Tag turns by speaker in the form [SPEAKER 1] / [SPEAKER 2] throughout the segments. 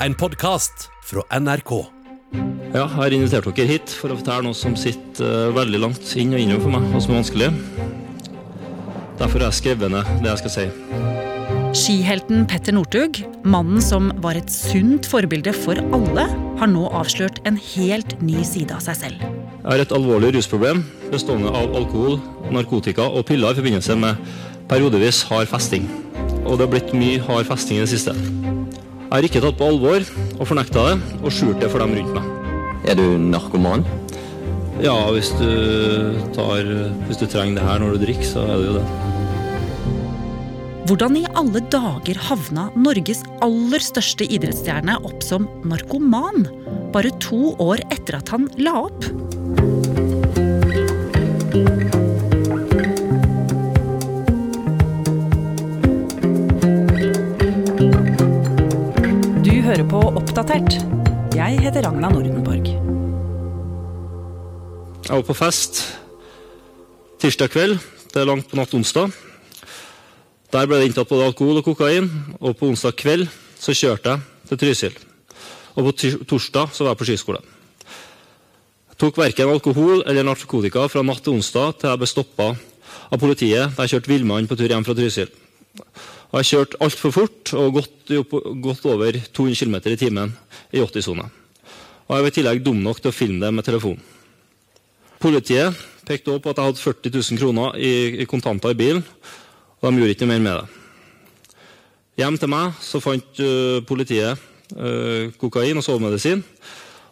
[SPEAKER 1] en podkast fra NRK.
[SPEAKER 2] Ja, jeg har invitert dere hit for å fortelle noe som sitter eh, veldig langt inn og innover for meg, og som er vanskelig. Derfor har jeg skrevet ned det jeg skal si.
[SPEAKER 3] Skihelten Petter Northug, mannen som var et sunt forbilde for alle, har nå avslørt en helt ny side av seg selv.
[SPEAKER 2] Jeg har et alvorlig rusproblem bestående av alkohol, narkotika og piller i forbindelse med periodevis hard festing. Og det har blitt mye hard festing i det siste. Jeg har ikke tatt på alvor og fornekta det, og skjult det for dem rundt meg.
[SPEAKER 4] Er du narkoman?
[SPEAKER 2] Ja, hvis du, tar, hvis du trenger det her når du drikker, så er det jo det.
[SPEAKER 3] Hvordan i alle dager havna Norges aller største idrettsstjerne opp som narkoman? Bare to år etter at han la opp. Oppdatert. Jeg heter Ragna Nordenborg.
[SPEAKER 2] Jeg var på fest tirsdag kveld. Det er langt på natt onsdag. Der ble det inntatt både alkohol og kokain, og på onsdag kveld så kjørte jeg til Trysil. Og på torsdag så var jeg på skiskole. Jeg tok verken alkohol eller narkotika fra natt til onsdag til jeg ble stoppa av politiet da jeg kjørte villmann på tur hjem fra Trysil. Og jeg kjørte altfor fort og gått, over 200 km i timen i 80-sone. Og jeg var i tillegg dum nok til å filme det med telefonen. Politiet pekte også på at jeg hadde 40 000 kroner i, kontanter i bilen, og de gjorde ikke mer med det. Hjem til meg så fant politiet kokain og sovemedisin.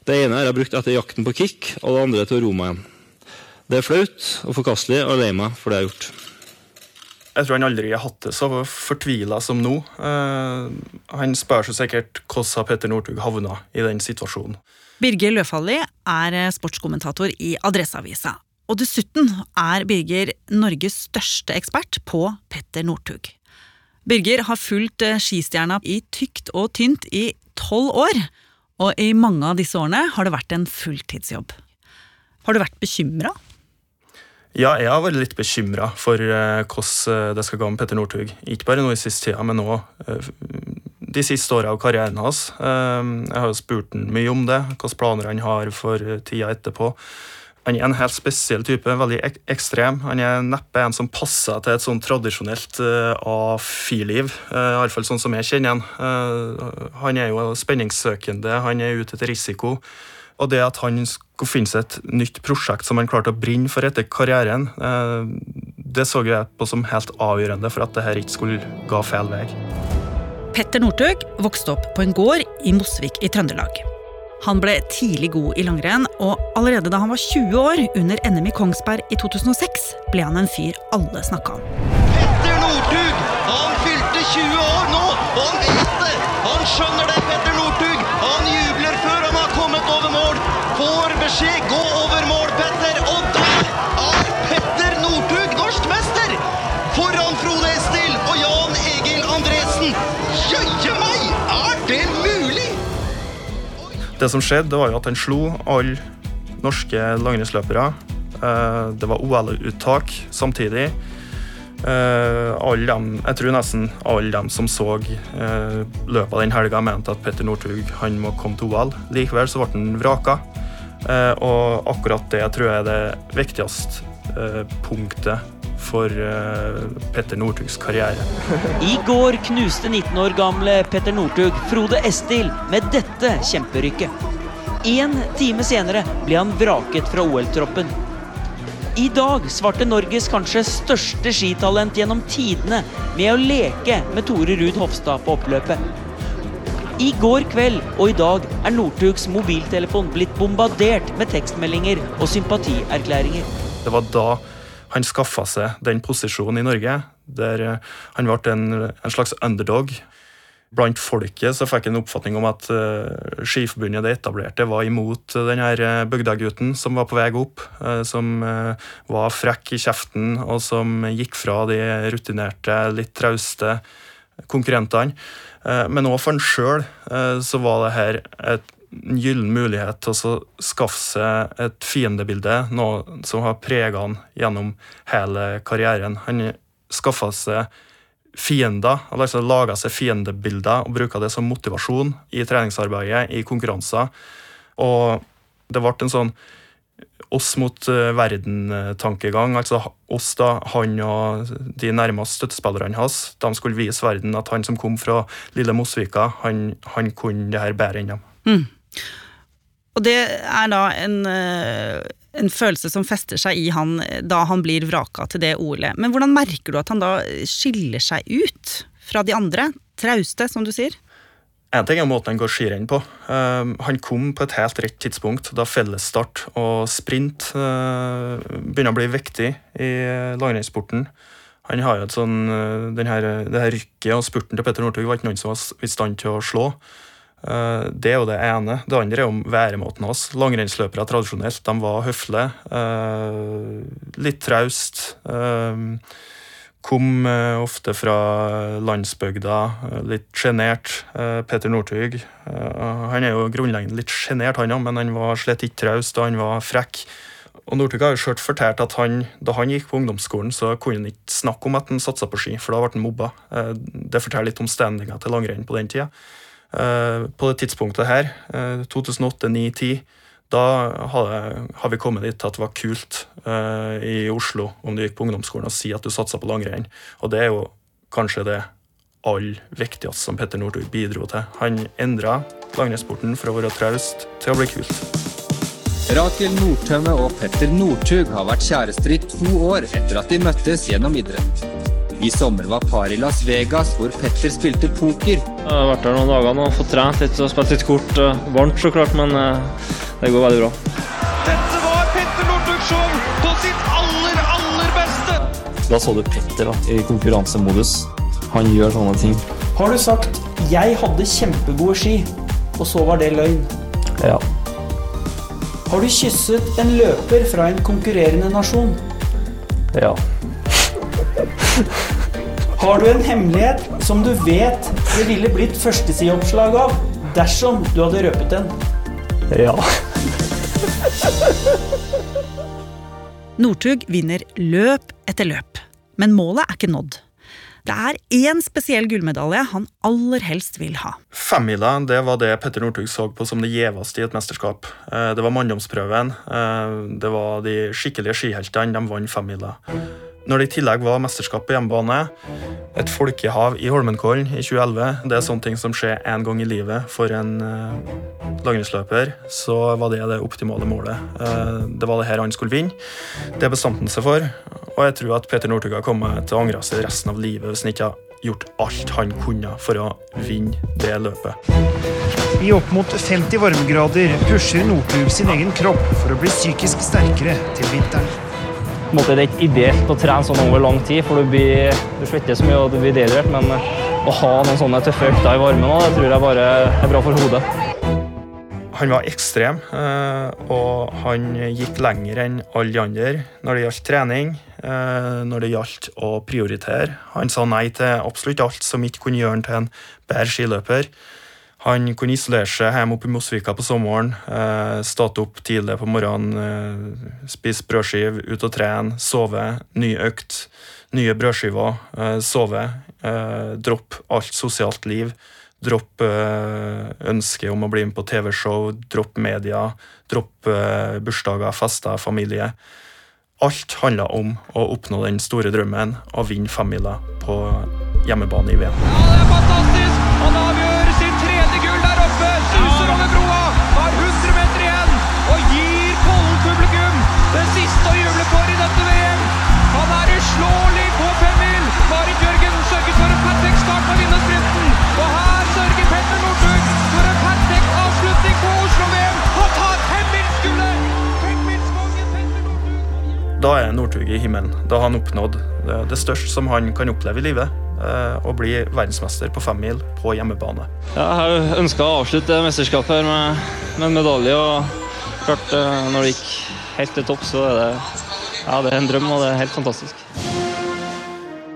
[SPEAKER 2] Det ene har jeg brukt etter jakten på kick, og det andre til å roe meg igjen. Det er flaut og forkastelig, og lei meg for det jeg har gjort.
[SPEAKER 5] Jeg tror han aldri har hatt det så fortvila som nå. Eh, han spør seg sikkert hvordan Petter Northug havna i den situasjonen.
[SPEAKER 3] Birger Løfaldli er eh, sportskommentator i Adresseavisa. Og dessuten er Birger Norges største ekspert på Petter Northug. Birger har fulgt eh, skistjerna i tykt og tynt i tolv år, og i mange av disse årene har det vært en fulltidsjobb. Har du vært bekymra?
[SPEAKER 5] Ja, jeg har vært litt bekymra for eh, hvordan det skal gå med Petter Northug. Ikke bare nå i siste tida, men òg de siste åra av karrieren hans. Eh, jeg har jo spurt han mye om det, hvilke planer han har for tida etterpå. Han er en helt spesiell type, veldig ek ekstrem. Han er neppe en som passer til et sånn tradisjonelt uh, A4-liv. Uh, Iallfall sånn som jeg kjenner han. Uh, han er jo spenningssøkende, han er ute etter risiko. Og det at han skulle finne seg et nytt prosjekt som han klarte å brenne for etter karrieren, uh, det så jeg på som helt avgjørende for at det her ikke skulle gå feil vei.
[SPEAKER 3] Petter Northug vokste opp på en gård i Mosvik i Trøndelag. Han ble tidlig god i langrenn, og allerede da han var 20 år, under NM i Kongsberg i 2006, ble han en fyr alle snakka om.
[SPEAKER 6] Petter Northug! Han fylte 20 år nå, og han vet det! Han skjønner det, Petter Northug! Han jubler før han har kommet over mål! Får beskjed, gå over mål, Petter! Og der er Petter Northug norsk mester! Foran Frode Estil og Jan Egil Andresen! Jøye meg, er det mulig?!
[SPEAKER 5] Det som skjedde, det var jo at han slo alle norske langrennsløpere. Eh, Det var OL-uttak samtidig. Eh, alle dem, jeg tror nesten alle dem som så eh, løpet av den helga, mente at Petter Northug må komme til OL. Likevel så ble han vraka. Eh, Og akkurat det tror jeg er det viktigste eh, punktet for eh, Petter Northugs karriere.
[SPEAKER 7] I går knuste 19 år gamle Petter Northug Frode Estil med dette kjemperykket. En time senere ble han vraket fra OL-troppen. I dag svarte Norges kanskje største skitalent gjennom tidene med å leke med Tore Ruud Hofstad på oppløpet. I går kveld og i dag er Northugs mobiltelefon blitt bombardert med tekstmeldinger og sympatierklæringer.
[SPEAKER 5] Det var da han skaffa seg den posisjonen i Norge, der eh, han ble en, en slags underdog. Blant folket så fikk jeg en oppfatning om at uh, Skiforbundet det etablerte var imot denne bygdegutten som var på vei opp, som var frekk i kjeften, og som gikk fra de rutinerte, litt trauste konkurrentene. Uh, men òg for han sjøl så var det her en gyllen mulighet til å skaffe seg et fiendebilde, noe som har prega han gjennom hele karrieren. Han skaffa seg fiender. altså Laga seg fiendebilder og bruka det som motivasjon i treningsarbeidet, i konkurranser. Og det ble en sånn oss mot eh, verden-tankegang. Altså oss, da, han og de nærmeste støttespillerne hans. De skulle vise verden at han som kom fra lille Mosvika, han, han kunne det her bedre enn dem. Mm.
[SPEAKER 3] Og det er da en, eh, en, følelse som fester seg i han da han blir vraka til det OL-et. Men hvordan merker du at han da skiller seg ut fra de andre? Trauste, som du sier?
[SPEAKER 5] En ting er måten han går skirenn på. Uh, han kom på et helt rett tidspunkt da fellesstart og sprint uh, begynner å bli viktig i langrennssporten. Han har jo et sånn, uh, her, det her rykket og spurten til Petter Northug var ikke noen som var i stand til å slå. Det er jo det ene. Det andre er om væremåten hans. Langrennsløpere tradisjonelt de var høflige. Litt traust. Kom eh, ofte fra landsbygda, eh, litt sjenert. Eh, Peter Northug han er jo grunnleggende litt sjenert, han òg, men han var slett ikke traust og han var frekk. Og Northug har jo selv fortalt at han, da han gikk på ungdomsskolen, så kunne han ikke snakke om at han satsa på ski, for da ble han mobba. Det forteller litt om standinga til langrenn på den tida. På det tidspunktet her, 2008 2009 2010 da har vi kommet dit at det var kult uh, i Oslo om du gikk på ungdomsskolen og si at du satsa på langrenn. Og det er jo kanskje det aller viktigste som Petter Northug bidro til. Han endra langrennssporten fra å være traust til å bli kult.
[SPEAKER 4] Rakel Nordtømme og Petter Northug har vært kjærester i to år etter at de møttes gjennom idrett. I sommer var par i Las Vegas, hvor Petter spilte poker.
[SPEAKER 8] Jeg har vært der noen dager nå, fått trent litt og spilt litt kort. Varmt, så klart, men uh det går veldig bra.
[SPEAKER 6] Dette var Petter Northug Show på sitt aller, aller beste!
[SPEAKER 8] Da så du Petter da, i konkurransemodus. Han gjør sånne ting.
[SPEAKER 9] Har du sagt 'jeg hadde kjempegode ski', og så var det løgn?
[SPEAKER 8] Ja.
[SPEAKER 9] Har du kysset en løper fra en konkurrerende nasjon?
[SPEAKER 8] Ja.
[SPEAKER 9] Har du en hemmelighet som du vet det ville blitt førstesideoppslag av dersom du hadde røpet den?
[SPEAKER 8] Ja.
[SPEAKER 3] Northug vinner løp etter løp, men målet er ikke nådd. Det er én spesiell gullmedalje han aller helst vil ha.
[SPEAKER 5] Femmila det var det Petter Northug så på som det gjeveste i et mesterskap. Eh, det var manndomsprøven. Eh, det var de skikkelige skiheltene. De vant femmila. Når det i tillegg var mesterskap på hjemmebane, et folkehav i Holmenkollen i 2011, det er sånne ting som skjer én gang i livet for en uh, langrennsløper, så var det det optimale målet. Uh, det var det her han skulle vinne. Det bestemte han seg for, og jeg tror at Peter Northug kommet til å angre seg resten av livet hvis han ikke har gjort alt han kunne for å vinne det løpet.
[SPEAKER 10] I opp mot 50 varmegrader pusher Northug sin egen kropp for å bli psykisk sterkere til vinteren
[SPEAKER 8] måte, det er ikke ideelt å trene sånn over lang tid, for du, blir, du svetter så mye og du blir dehydrert. Men å ha noen sånne tøffe økter i varmen det tror jeg bare er bra for hodet.
[SPEAKER 5] Han var ekstrem, eh, og han gikk lenger enn alle de andre når det gjaldt trening. Eh, når det gjaldt å prioritere. Han sa nei til absolutt alt som ikke kunne gjøre han til en bedre skiløper. Han kunne isolere seg hjemme oppe i Mosvika på sommeren. Eh, Starte opp tidlig på morgenen, eh, spise brødskive, ut og trene, sove. Ny økt, nye brødskiver. Eh, sove. Eh, dropp alt sosialt liv. Dropp eh, ønsket om å bli med på TV-show. Dropp media. Dropp eh, bursdager, fester, familie. Alt handla om å oppnå den store drømmen å vinne femmila på hjemmebane i VM.
[SPEAKER 6] Ja, det er fantastisk!
[SPEAKER 5] Da er Northug i himmelen. Da har han oppnådd det største som han kan oppleve i livet og eh, bli verdensmester på femmil på hjemmebane.
[SPEAKER 8] Ja, jeg ønska å avslutte mesterskapet her med, med, en medalje. og klart eh, Når det gikk helt til topp, så er det, ja, det er en drøm, og det er helt fantastisk.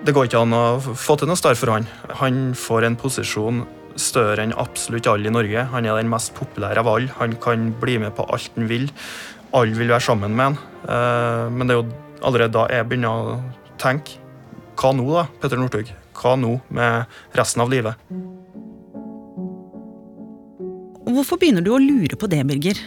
[SPEAKER 5] Det går ikke an å få til noe større for han. Han får en posisjon større enn absolutt alle i Norge. Han er den mest populære av alle. Han kan bli med på alt han vil. Alle vil være sammen med han. Eh, men det er jo allerede da jeg begynner å tenke Hva nå, da, Petter Northug? hva nå med resten av livet?
[SPEAKER 3] Hvorfor begynner du å lure på det, Birger?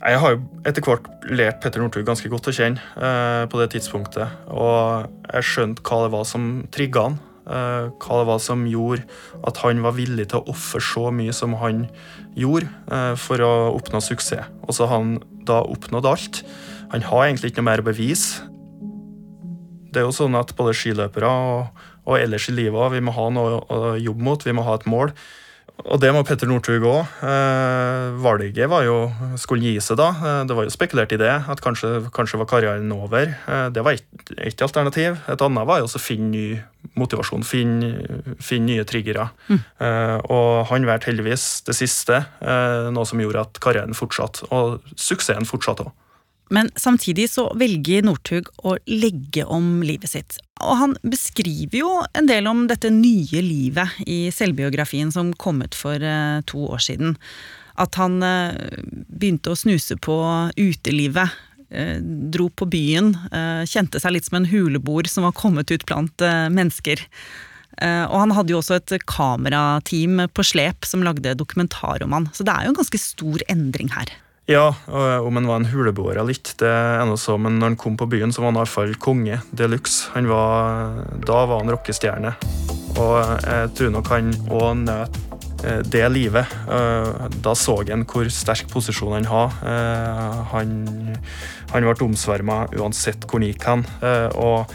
[SPEAKER 5] Jeg har jo etter hvert lært Petter Northug ganske godt å kjenne eh, på det tidspunktet. Og jeg skjønte hva det var som trigga han. Eh, hva det var som gjorde at han var villig til å ofre så mye som han gjorde eh, for å oppnå suksess. Og så har han da oppnådd alt. Han har egentlig ikke noe mer å bevise. Det er jo sånn at både skiløpere og, og ellers i livet vi må ha noe å jobbe mot, vi må ha et mål. Og det må Petter Northug òg. Eh, valget var jo skulle gi seg da. Eh, det var jo spekulert i det, at kanskje, kanskje var karrieren over. Eh, det var ett alternativ. Et annet var jo å finne ny motivasjon, finne, finne nye triggere. Mm. Eh, og han valgte heldigvis det siste, eh, noe som gjorde at karrieren fortsatte, og suksessen fortsatte òg.
[SPEAKER 3] Men samtidig så velger Northug å legge om livet sitt. Og han beskriver jo en del om dette nye livet i selvbiografien som kom ut for eh, to år siden. At han eh, begynte å snuse på utelivet. Eh, dro på byen. Kjente seg litt som en huleboer som var kommet ut blant mennesker. Og han hadde jo også et kamerateam på slep som lagde dokumentar om han. Så det er jo en ganske stor endring her.
[SPEAKER 5] Ja, om han var en huleboer eller ikke, det er noe så, men når han kom på byen, så var han iallfall konge de luxe. Da var han rockestjerne. Og jeg tror nok han òg nøt eh, det livet. Eh, da så han hvor sterk posisjon han har. Eh, han, han ble omsverma uansett hvor han gikk hen. Og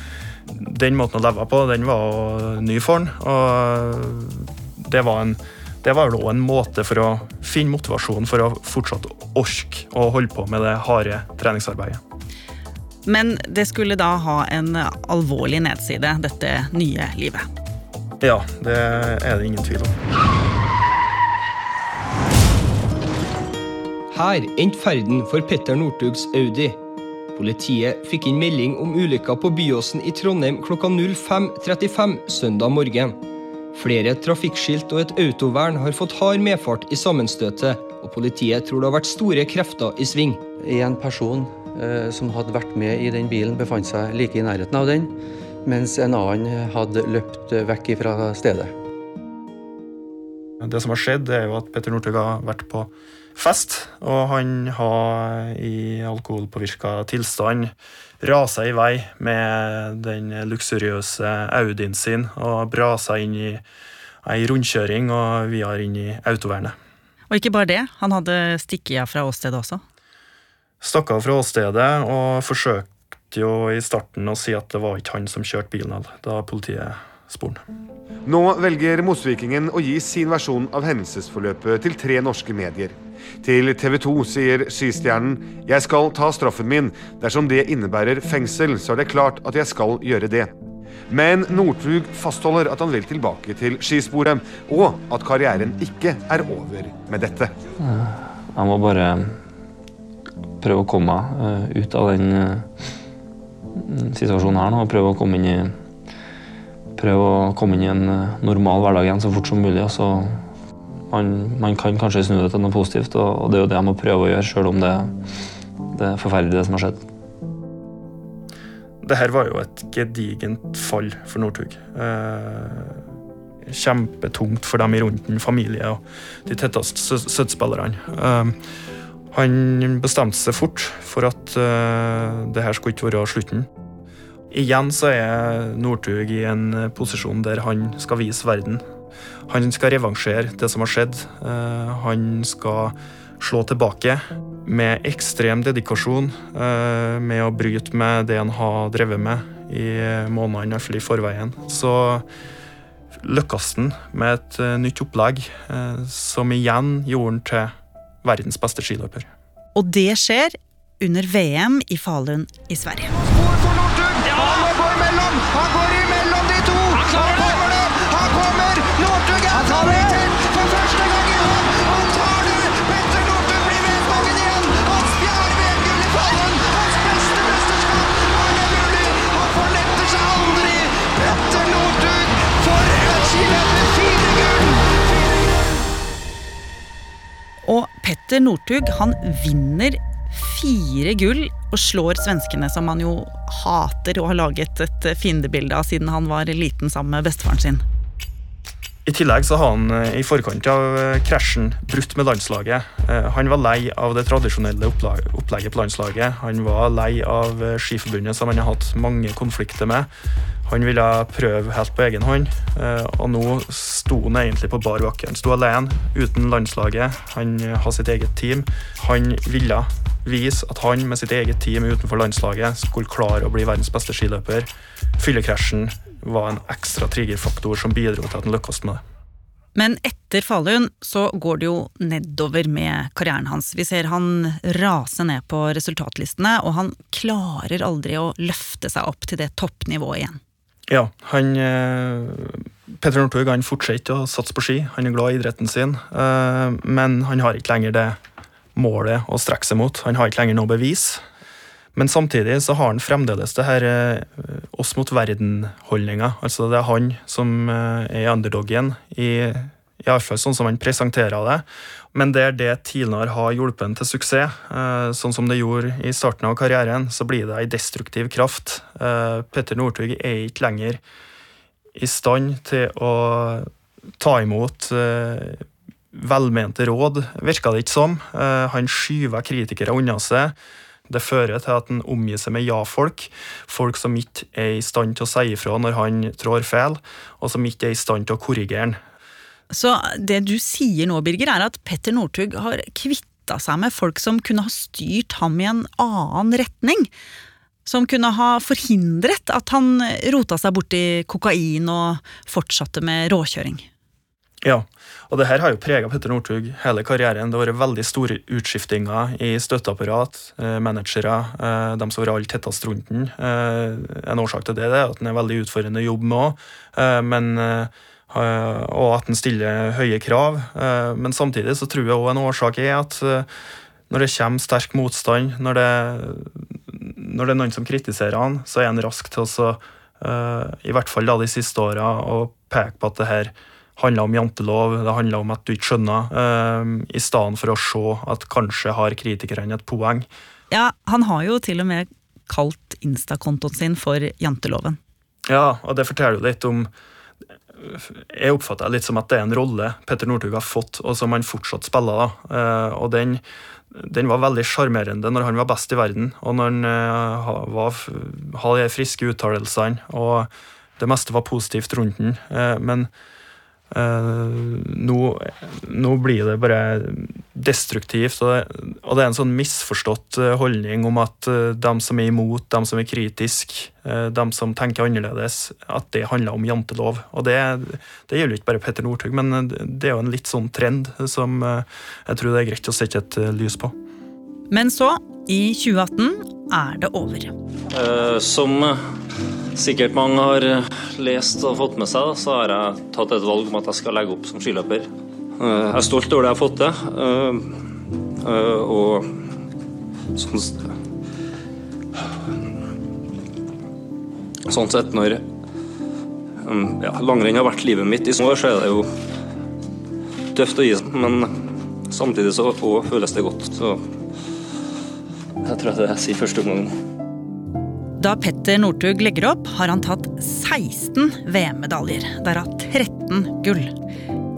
[SPEAKER 5] den måten å leve på, den var ny for han. Og det var en det var da en måte for å finne motivasjon for å fortsatt orke å holde på med det harde treningsarbeidet.
[SPEAKER 3] Men det skulle da ha en alvorlig nedside, dette nye livet?
[SPEAKER 5] Ja, det er det ingen tvil om.
[SPEAKER 11] Her endte ferden for Petter Northugs Audi. Politiet fikk inn melding om ulykka på Byåsen i Trondheim klokka 05.35 søndag morgen. Flere trafikkskilt og et autovern har fått hard medfart i sammenstøtet, og politiet tror det har vært store krefter i sving.
[SPEAKER 12] En person eh, som hadde vært med i den bilen, befant seg like i nærheten av den, mens en annen hadde løpt vekk fra stedet.
[SPEAKER 5] Det som har skjedd, er jo at Petter Northug har vært på fest, og han har i alkoholpåvirka tilstand rasa i vei med den luksuriøse Audien sin og brasa inn i ei rundkjøring og vi har inn i autovernet.
[SPEAKER 3] Og ikke bare det, han hadde stikket av fra åstedet også?
[SPEAKER 5] Stakk av fra åstedet og forsøkte jo i starten å si at det var ikke han som kjørte bilen da politiet spurte.
[SPEAKER 13] Nå velger Mosvikingen å gi sin versjon av hendelsesforløpet til tre norske medier. Til TV 2 sier skistjernen jeg skal ta straffen min. Dersom det innebærer fengsel, så er det klart at jeg skal gjøre det. Men Northug fastholder at han vil tilbake til skisporet, og at karrieren ikke er over med dette.
[SPEAKER 14] Jeg må bare prøve å komme meg eh, ut av den eh, situasjonen her nå, og prøve å komme inn i å komme inn i en eh, normal hverdag igjen så fort som mulig. Altså, man, man, kan kanskje snu det til noe positivt, og, det er jo det jeg må prøve å gjøre, sjøl om det, det, er forferdelig, det som har skjedd.
[SPEAKER 5] Det her var jo et gedigent fall for Northug. Eh, kjempetungt for dem i rundt den, familie og de tetteste støttespillerne. Eh, han bestemte seg fort for at eh, det her skulle ikke være slutten. Igjen så er Northug i en posisjon der han skal vise verden. Han skal revansjere det som har skjedd. Eh, han skal slå tilbake med ekstrem dedikasjon, eh, med å bryte med det han har drevet med i månedene, i forveien. Så lykkes han med et eh, nytt opplegg, som igjen gjorde han til verdens beste skiløper.
[SPEAKER 3] Og det skjer under VM i Falun i Sverige.
[SPEAKER 15] Han går imellom de Petter Northug han
[SPEAKER 3] vinner fire gull og slår svenskene, som han jo hater og har laget et fiendebilde av siden han var liten sammen med bestefaren sin.
[SPEAKER 5] I tillegg så har han eh, i forkant av eh, krasjen brutt med landslaget. Eh, Han var lei av det tradisjonelle opplegget på landslaget. Han var lei av Skiforbundet, som han har hatt mange konflikter med. Han ville prøve helt på egen hånd, og nå sto han egentlig på bar bakke. Han sto alene, uten landslaget. Han har sitt eget team. Han ville vise at han med sitt eget team utenfor landslaget skulle klare å bli verdens beste skiløper. Fyllekrasjen var en ekstra triggerfaktor som bidro til at han lykkes med det.
[SPEAKER 3] Men etter Falun så går det jo nedover med karrieren hans. Vi ser han rase ned på resultatlistene, og han klarer aldri å løfte seg opp til det toppnivået igjen.
[SPEAKER 5] Ja, han eh, Petter Northug fortsetter å satse på ski. Han er glad i idretten sin, eh, men han har ikke lenger det målet å strekke seg mot. Han har ikke lenger noe bevis. Men samtidig så har han fremdeles det her eh, oss mot verden-holdninga. Altså det er han som eh, er underdogen, i, i alle fall sånn som han presenterer det. Men der det tidligere har hjulpet til suksess, eh, sånn som det gjorde i starten av karrieren, så blir det ei destruktiv kraft. Petter Northug er ikke lenger i stand til å ta imot velmente råd, virker det ikke som. Han skyver kritikere unna seg. Det fører til at han omgir seg med ja-folk. Folk som ikke er i stand til å si ifra når han trår feil, og som ikke er i stand til å korrigere han.
[SPEAKER 3] Så det du sier nå, Birger, er at Petter Northug har kvitta seg med folk som kunne ha styrt ham i en annen retning? Som kunne ha forhindret at han rota seg borti kokain og fortsatte med råkjøring?
[SPEAKER 5] Ja, og det her har jo prega Petter Northug hele karrieren. Det har vært veldig store utskiftinger i støtteapparat, eh, managere, eh, dem som var aller tettest rundt den. Eh, en årsak til det er at han er veldig utfordrende å jobbe med òg, eh, eh, og at han stiller høye krav. Men samtidig så tror jeg òg en årsak er at når det kommer sterk motstand, når det, når det er noen som kritiserer han, så er han rask til å i hvert fall da de siste åra, å peke på at det her handler om jantelov, det handler om at du ikke skjønner, eh, i stedet for å se at kanskje har kritikerne et poeng.
[SPEAKER 3] Ja, han har jo til og med kalt Insta-kontoen sin for janteloven.
[SPEAKER 5] Ja, og det forteller jo litt om Jeg oppfatter det litt som at det er en rolle Petter Northug har fått, og som han fortsatt spiller. da. Eh, Og den, den var veldig sjarmerende når han var best i verden, og når han eh, var, hadde de friske uttalelsene, og det meste var positivt rundt den. Eh, Men eh, nå, nå blir det bare destruktivt, og det, og det er en sånn misforstått eh, holdning om at uh, dem som er imot, dem som er kritisk, uh, dem som tenker annerledes, at det handler om jantelov. Og det, det gjelder ikke bare Petter Northug, men det er jo en litt sånn trend som jeg tror det er greit å sette et lys på.
[SPEAKER 3] Men så, i 2018, er det over.
[SPEAKER 14] Eh, Som eh, sikkert mange har eh, lest og fått med seg, så har jeg tatt et valg om at jeg skal legge opp som skiløper. Jeg er stolt over det jeg har fått til. Og sånn Sånn sett, når um, ja, langrenn har vært livet mitt i så år, så er det jo tøft å gi seg, men samtidig så føles det godt. Så jeg tror det jeg sier første omgang.
[SPEAKER 3] Da Petter Northug legger opp, har han tatt 16 VM-medaljer, derav 13 gull.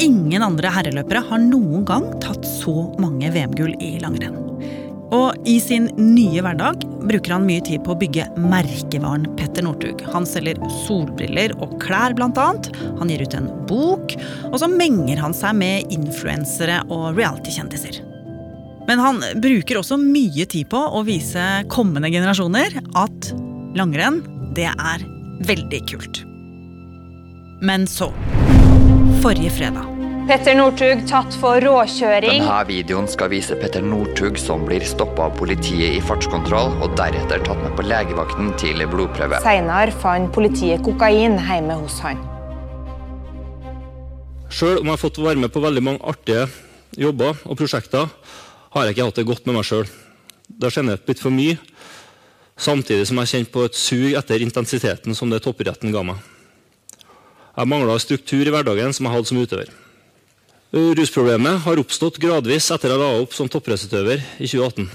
[SPEAKER 3] Ingen andre herreløpere har noen gang tatt så mange VM-gull i langrenn. Og i sin nye hverdag bruker han mye tid på å bygge merkevaren Petter Northug. Han selger solbriller og klær, blant annet. Han gir ut en bok, og så menger han seg med influensere og reality-kjendiser. Men han bruker også mye tid på å vise kommende generasjoner at langrenn, det er veldig kult. Men så Forrige fredag.
[SPEAKER 16] Petter Northug tatt for råkjøring.
[SPEAKER 17] Denne videoen skal vise Petter Northug som blir stoppa av politiet i fartskontroll, og deretter tatt med på legevakten til blodprøve.
[SPEAKER 16] Senere fant politiet kokain hjemme hos han.
[SPEAKER 2] Sjøl om jeg har fått være med på veldig mange artige jobber og prosjekter, har jeg ikke hatt det godt med meg sjøl. Det har generelt blitt for mye, samtidig som jeg kjente på et sug etter intensiteten som det toppidretten ga meg. Jeg mangla struktur i hverdagen som jeg hadde som utøver. Rusproblemet har oppstått gradvis etter jeg la opp som toppidrettsutøver i 2018.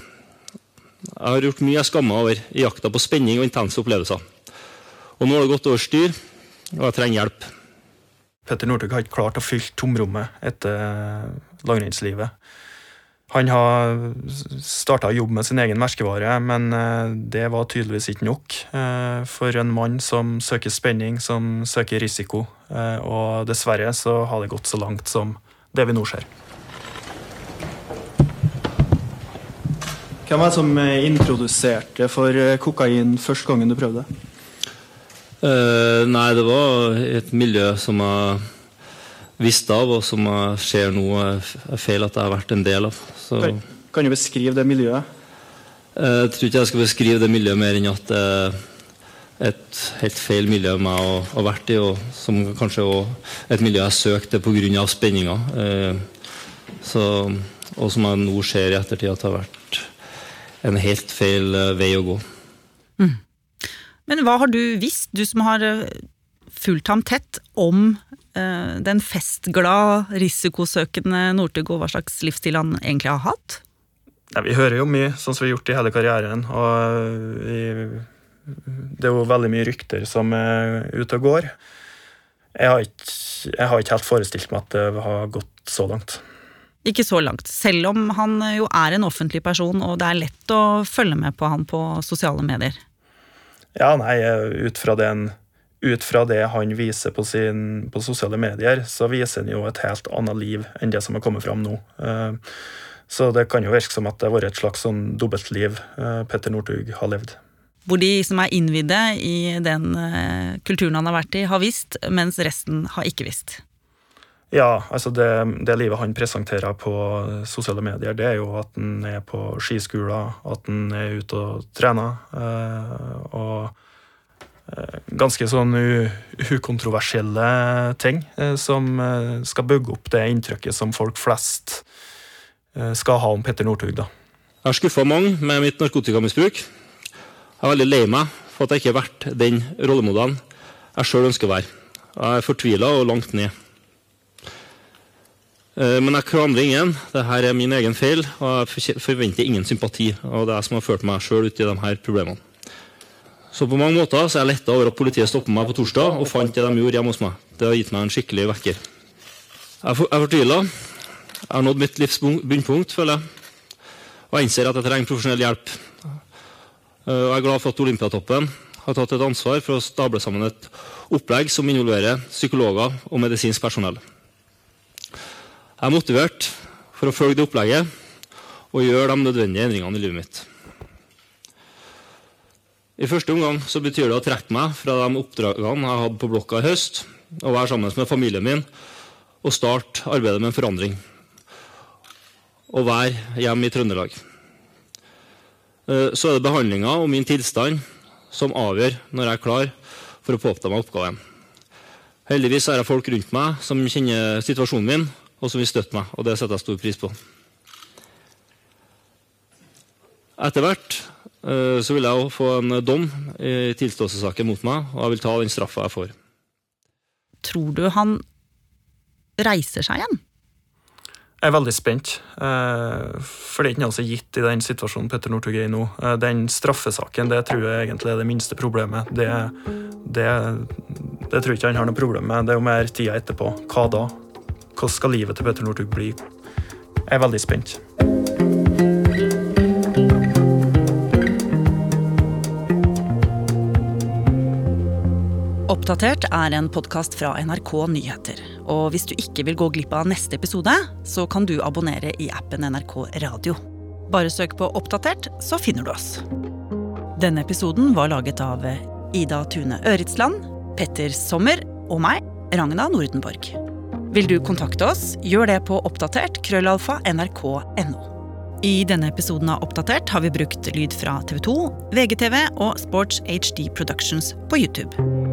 [SPEAKER 2] Jeg har gjort mye jeg skammer over i jakta på spenning og intense opplevelser. Og nå har det gått over styr, og jeg trenger hjelp.
[SPEAKER 5] Petter Northug har ikke klart å fylle tomrommet etter langrennslivet. Han har starta å jobbe med sin egen merkevare, men eh, det var tydeligvis ikke nok eh, for en mann som søker spenning, som søker risiko. Eh, Og dessverre så har det gått så langt som det vi nå ser.
[SPEAKER 18] Hvem var det som introduserte for kokain første gangen du prøvde?
[SPEAKER 2] Uh, nei, det var et miljø som jeg visste av, og som jeg ser nå er feil at jeg har vært en del av. Så,
[SPEAKER 18] Kan, du beskrive det miljøet?
[SPEAKER 2] eh, jeg tror ikke jeg skal beskrive det miljøet mer enn at det er et helt feil miljø jeg å ha vært i, og som kanskje også et miljø jeg søkte pga. spenninga. Eh, så, og som jeg nå ser i ettertid at det har vært en helt feil eh, vei å gå.
[SPEAKER 3] Men hva har du visst, du som har eh, fulgt ham tett, om eh, den festglad, risikosøkende Northug, og hva slags livsstil han egentlig har hatt?
[SPEAKER 5] Ja, vi hører jo mye, sånn som vi har gjort i hele karrieren. Og vi, det er jo veldig mye rykter som er ute og går. Jeg har, ikke, jeg har ikke helt forestilt meg at det har gått så langt.
[SPEAKER 3] Ikke så langt, selv om han jo er en offentlig person, og det er lett å følge med på han på sosiale medier.
[SPEAKER 5] Ja, nei, ut fra, den, ut fra det han viser på, sin, på sosiale medier, så viser han jo et helt annet liv enn det som har kommet fram nå. Eh, Så det kan jo virke som at det har vært et slags sånn dobbeltliv eh, Petter Northug har levd.
[SPEAKER 3] Hvor de som er innvidde i den eh, kulturen han har vært i, har visst, mens resten har ikke visst.
[SPEAKER 5] Ja, altså det, det livet han presenterer på sosiale medier, det er jo at han er på skiskoler, at han er ute og trener. og ganske sånn ukontroversielle ting eh, som eh, skal bygge opp det inntrykket som folk flest eh, skal ha om Petter Northug. da.
[SPEAKER 2] Jeg har skuffa mange med mitt narkotikamisbruk. Jeg er veldig lei meg for at jeg ikke har vært den rollemodellen jeg sjøl ønsker å være. Jeg er fortvila og langt ned. Eh, Men jeg klandrer ingen. Dette er min egen feil, og jeg forventer ingen sympati. Og det er jeg som har ført meg sjøl ut i de her problemene. Så på mange måter så er jeg letta over at politiet stoppet meg på torsdag og fant det de gjorde hjemme hos meg. Det har gitt meg en skikkelig vekker. Jeg er fortvila. Jeg har nådd mitt livs bunnpunkt, føler jeg. Og jeg innser at jeg trenger profesjonell hjelp. Eh, jeg er glad for at Olympiatoppen har tatt et ansvar for å stable sammen et opplegg som involverer psykologer og medisinsk personell. Jeg er motivert for å følge det opplegget og gjøre de nødvendige endringene i livet mitt. I første omgang så betyr det å trekke meg fra de oppdragene jeg hadde på blokka i høst, og være sammen med familien min og starte arbeidet med en forandring. Og være hjemme i Trøndelag. Eh, Så er det behandlinga og min tilstand som avgjør når jeg er klar for å påta meg oppgaven. Heldigvis har jeg folk rundt meg som kjenner situasjonen min, og som vil støtte meg, og det setter jeg stor pris på. Etter hvert så vil jeg jo få en dom i tilståelsessaken mot meg, og jeg vil ta den straffa jeg får.
[SPEAKER 3] Tror du han reiser seg igjen?
[SPEAKER 5] Jeg er veldig spent, eh, for det er ikke noe som er gitt i den situasjonen Petter Northug er i nå. Eh, Den straffesaken det tror jeg egentlig er det minste problemet. Det, det, det tror jeg ikke han har noe problem med. Det er jo mer tida etterpå. Hva da? Hvordan skal livet til Petter Northug bli? Jeg er veldig spent.
[SPEAKER 3] Oppdatert er en podkast fra NRK Nyheter. Og hvis du ikke vil gå glipp av neste episode, så kan du abonnere i appen NRK Radio. Bare søk på Oppdatert, så finner du oss. Denne episoden var laget av Ida Tune Øritsland, Petter Sommer og meg, Ragna Nordenborg. Vil du kontakte oss, gjør det på oppdatert krøllalfa nrk.no. I denne episoden av Oppdatert har vi brukt lyd fra TV 2, VGTV og Sports HD Productions på YouTube.